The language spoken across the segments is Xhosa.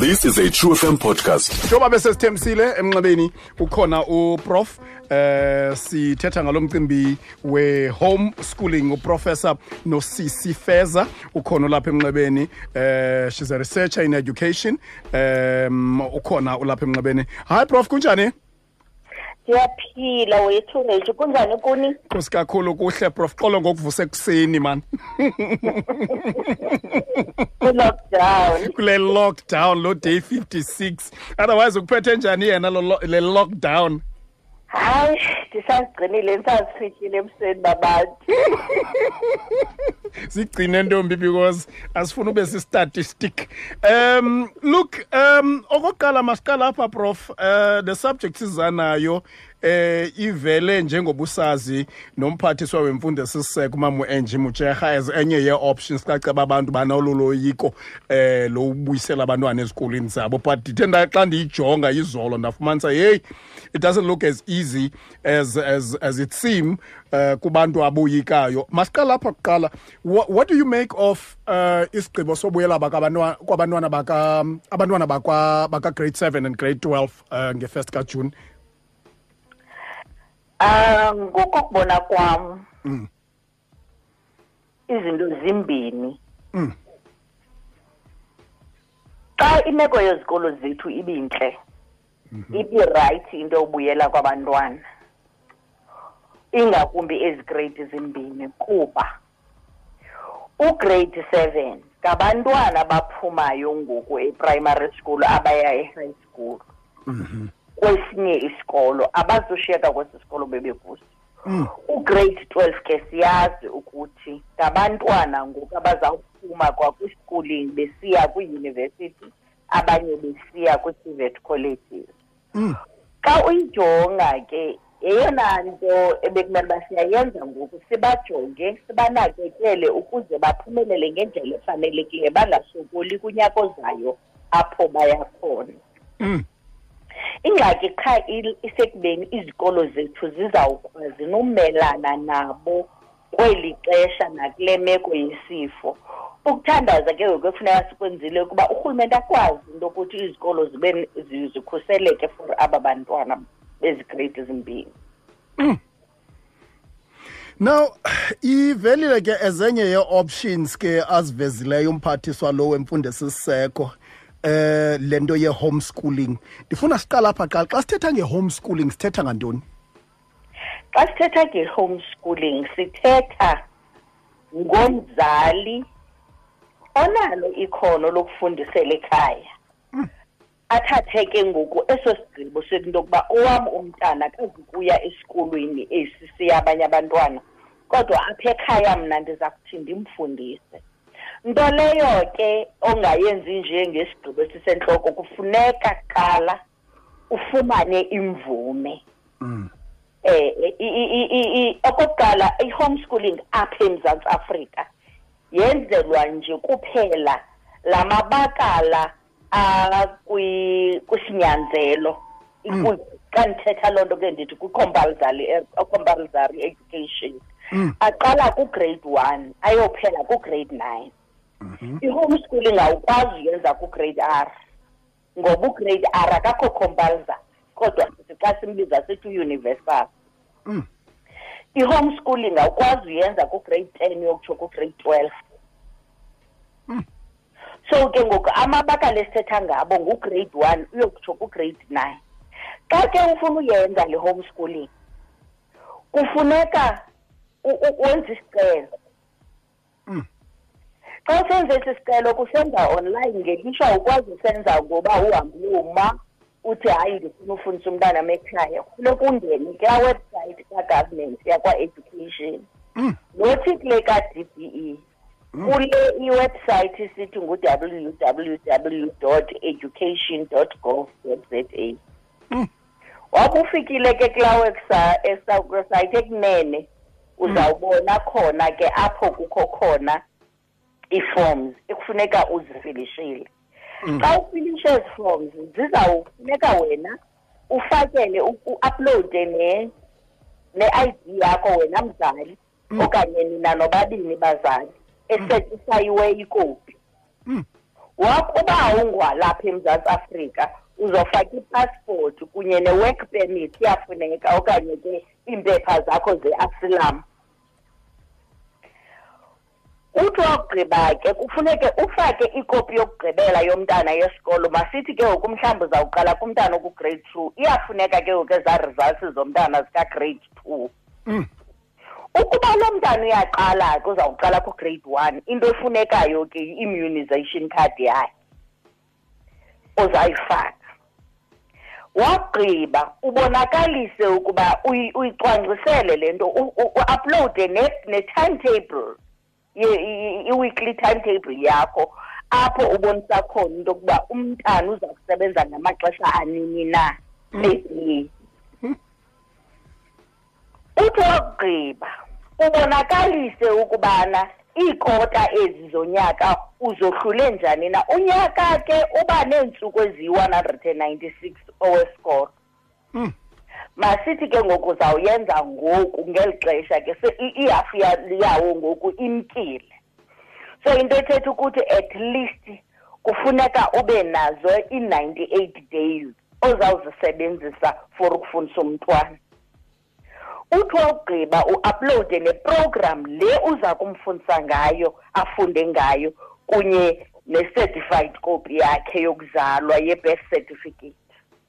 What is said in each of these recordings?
This is a True FM podcast. Njengoba bese sithembisile emnxebeni kukhona uprof eh sithetha ngalomcimbi we home schooling uprofessor no CC Feza ukhona lapha emnxebeni eh she's a researcher in education um ukhona ulapha emnxebeni. Hi prof kunjani? ndiyaphila wethu ngethi kunjani kuni nkosi kakhulu kuhle prof qolo ngokuvuse ekuseni mani lockdown kule lockdown lo day 56 otherwise ukuphethe njani yena le lockdown hayi ndisagcinile ndisazifikile emseni babantu sigcine ntombi because asifuna ube si-statistic um look um okokuqala masiqala apha prof uh, the subject sizanayo eh ivele njengobusazi nomphathiswa wemfundo esisiseko umamu Angie Mutsheha as enye ye options kaceba abantu banololoyiko eh lo ubuyisela abantwana ezikolweni zabo but ndithe xa ndiyijonga izolo ndafumanisa hey it doesn't look as easy as as as it seem uh, kubantu aboyikayo masiqala apha kuqala What, what do you make of uh, isigqibo sobuyela kwabantwana baka um, abantwana bakwa baka grade 7 and grade 12 uh, nge-1st kajune um ngokokubona kwam mm. izinto zimbini mm. xa imeko yezikolo zethu ibintle mhm. ibirayithi into yobuyela kwabantwana ingakumbi ezi grade zimbini kuba ugrade seven ngabantwana abaphumayo ngoku eprimary school abaya e-high school mhm. kwesinye isikolo abazushiyeka kwesi sikolo bebekuso mm. ugrade twelve ke siyazi ukuthi ngabantwana ngoku abazawuphuma kwakwischooling besiya kwiyunivesithi abanye besiya kwi-civet colleges mm. xa uyijonga ke yeyona nto ebekumele uba siyayenza ngoku sibajonge sibanakekele ukuze baphumelele ngendlela efanelekileyo bangasokoli kunyaka ozayo apho bayakhona mm. ingxaki qha isekubeni izikolo zethu zizawukwazi nomelana nabo kweli xesha nakule meko yesifo ukuthandaza ke ngoku ekufuneka sikwenzile ukuba urhulumente akwazi into yokuthi izikolo zibe zikhuseleke for aba bantwana bezigrade ezimbini mm. now ivelile ke ezenye yee-options ke azivezileyo umphathiswa lo wemfundo esisiseko eh lento ye homeschooling ndifuna siqala apha qala xa sithetha nge homeschooling sithetha ngantoni xa sithetha nge-homeschooling sithetha ngomzali onalo ikhono lokufundisela ekhaya hmm. athathe ke ngoku eso sigqibo sethi into yokuba owam umntana kazukuya esikolweni esi siya abanye abantwana kodwa apha ekhaya mna ndiza kuthi ndimfundise nto leyo ke ongayenzi nje ngesigqibo esisentloko kufuneka kuqala ufumane imvume mm. eh okokuqala i-homeschooling apha emzantsi afrika yenzelwa nje kuphela la mabakala akwisinyanzelo mm. xa ndithetha loo nto ke ndithi kwi-compulsory eh, compulsory education mm. aqala kugrade one ayophela kugrade nine mm-hmm. i-homeschooling awukwazi uyenza kugrade r ngoba ugrade r akakho compulsory kodwa sithi xa simbiza sithi uuniversal mm. i-homeschooling awukwazi uyenza kugrade ten yokutsho kugrade twelve mm. so ke ngoku amabakala esithetha ngabo ngugrade one uyokutsho kugrade nine xa ke ufuna uyenza le homeschooling kufuneka wenze isicelo mm. xa usenza esi sicelo kusenza online ngelishwa ukwazi usenza ngoba uhambe uyoma uthi hayi ndifuna ufundisa umntana mekhaya funeka ungene kulaa website kagovernment yakwa-education mm. nothi kule ka-d b e mm. kule iwebsayithi isithi ngu-www education gov za wabufikile ke kulawe kusayithe kunene uzawubona mm. khona ke apho kukho khona ii-forms ekufuneka uzifilishile mm. xa ufilishe ezi forms zizawufuneka wena ufakele uaplode ne-i d yakho wena mzali mm. okanye nina nobabini bazali esekisayiweyo ikopi mm. wakuba awungwalapha emzantsi afrika uzofaka ipasipoti kunye ne-work permit iyafuneka okanye ke iimpepha zakho ze-asilam uthi wakugqiba ke kufuneke ufake ikopi yokugqibela yomntana yesikolo masithi ke ngoku mhlawumbi uzawuqala kumntana okugrade two iyafuneka ke ngoku eza results zomntana zikagrade two mm. ukuba lo mntana uyaqala ke uzawuqala kugrade one into efunekayo ke yi-immunization card yakhe uzayifaka wagqiba ubonakalise ukuba uyicwangcisele le nto uaplowude ne-timetable i-weekly timetable yakho apho ubonisa khona into yokuba umntana uza kusebenza ngamaxesha anini na maybe hmm. uthi wakugqiba ubonakalise ukubana iikota ezi zonyaka uzohlule njani na unyaka ke uba neentsuku eziyi-196 owesikolo mm. masithi ke ngoku zawuyenza ngoku ngeli xesha ke ihafu yawo ngoku imkile so into ethetha ukuthi at least kufuneka ube nazo i-ninety-eight days ozawuzisebenzisa for ukufundisa umntwana uthi wawugqiba uaplowude neprogram le uza kumfundisa ngayo afunde ngayo kunye ne-certified copy yakhe yokuzalwa ye-birth certificate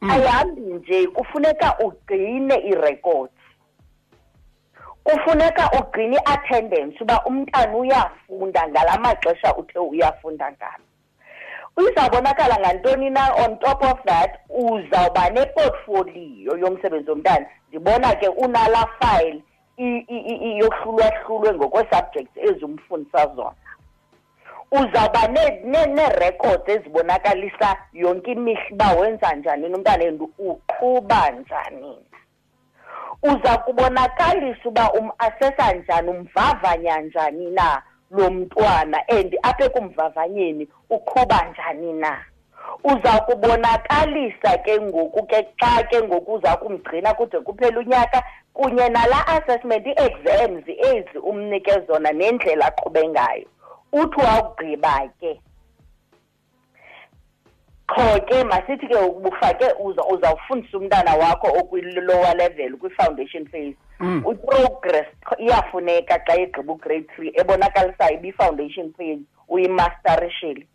mm. ayihambi nje kufuneka ugcine iirecords kufuneka ugcine i-attendance uba umntana uyafunda ngala maxesha uthe uyafunda ngalo izawubonakala ngantoni na on top of that uzawuba neportfolio yomsebenzi womntana ndibona ke unala file iyohlulwahlulwe ngokwee-subjects ezi umfundisa zona uzawuba neerecords ne, ne ezibonakalisa yonke imihla uba wenza njani nomntana and uqhuba njani uza kubonakalisa uba umasesa njani umvavanya njani na lo mntwana and apha ekumvavanyeni uqhuba njani na uza kubonakalisa ke ngoku ke xa ke ngoku uza kumgcina kude kuphela unyaka kunye nala assessment ii-exams ezi umnike zona nendlela aqhube ngayo uthi wawugqiba ke qho ke masithi ke ubufake uzawufundisa umntana wakho okwi-lower level kwi-foundation phase mm. uprogress iyafuneka xa egqiba ugrade three ebonakalisayo ibi-foundation phase uyimasterishile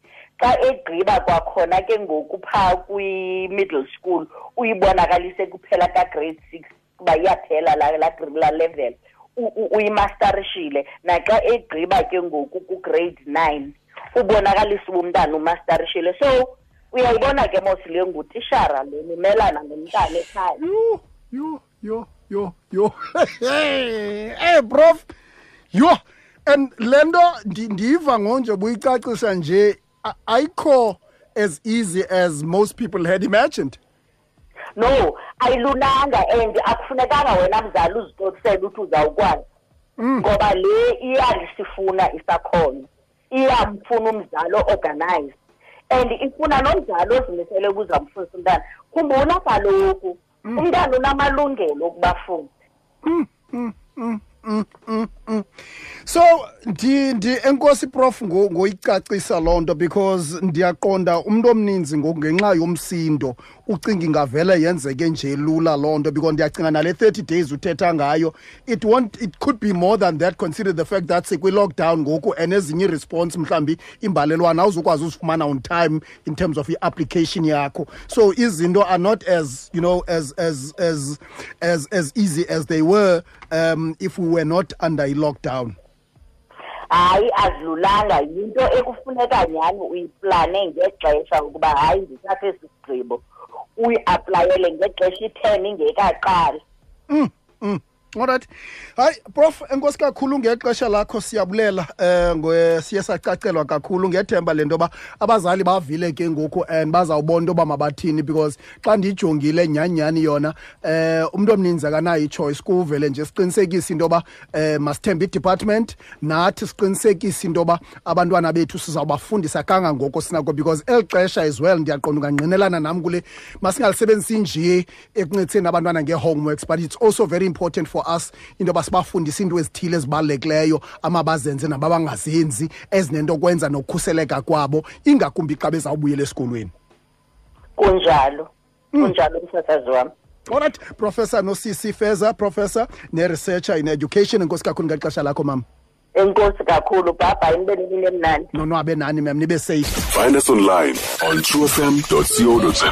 xa egqiba kwakhona ke ngoku phaa kwi-middle school uyibonakalise kuphela kagrade six kuba iyaphela la level uyimasterishile naxa egqiba ke ngoku kugrade nine ubonakalisa uba umntana umasterishile so uyayibona ke mos le ngutishara le nimelana nomntana ekhaya yo yo yo hey hey prof yo and lento ndiyiva ngonje buyicacisa nje ayikho as easy as most people had imagined no ayilunanga and akufunekanga wena mzali uzitotisele uthi uzawukwazi mm. ngoba le iyalisifuna isakhono iyamfuna umzali o-organize and ifuna nomzali ozimisele ukuzamfundisa umntana khumbula kaloku Mm. umntana unamalungelo ukuba afunde mm, mm, mm, mm, mm, mm. so ndi ndi enkosi prof ngo- ngoyicacisa loo nto because ndiyaqonda umntu omninzi ngoku ngenxa yomsindo ucinga ingavele yenzeke nje lula loo nto because ndiyacinga nale 30 days uthetha ngayo it won't it could be more than that consider the fact that sikwi-lockdown ngoku and ezinye ii-response mhlawumbi imbalelwana awuzukwazi uzifumana on time in terms of i-application yakho so izinto are not as you know as as as as as easy as they were um if we were not under a lockdown hayi azilulanga yinto ekufuneka nyhani uyiplane ngexesha ukuba hayi ndithathe esi sigqibo uyiaplayele ngexesha itheni ingekaqali mm, mm. olright hayi prof enkosi kakhulu ngexesha lakho siyabulela um eh, siye sacacelwa kakhulu ngethemba le nto yoba abazali bavile ke ngoku and bazawubona into yoba mabathini because xa ndiyijongile nyhanyhani yona um umntu omninzi akanayo ichoice kuvele nje siqinisekise into yoba um masithembe idepartment nathi siqinisekise into yoba abantwana bethu sizawubafundisa kangangoko sinako because eli xesha as well ndiyaqonda ungangqinelana nam kule masingalisebenzisi nje ekuncediseni abantwana ngee-homeworks but it's also very important for us into yoba sibafundise iinto ezithile ezibalulekileyo amabazenze nababangazenzi ezinento okwenza nokukhuseleka kwabo ingakumbi xa bezawubuyela esikolweni kunjalo hmm. kunjalo umsasazi wam olright professor nosisi feza professor ne-researcher in education enkosi kakhulu ngexesha lakho mama enkosi kakhulu bhabha nibe nemini emnandi nonwabe nani mam nibe safe find us online on qfm co za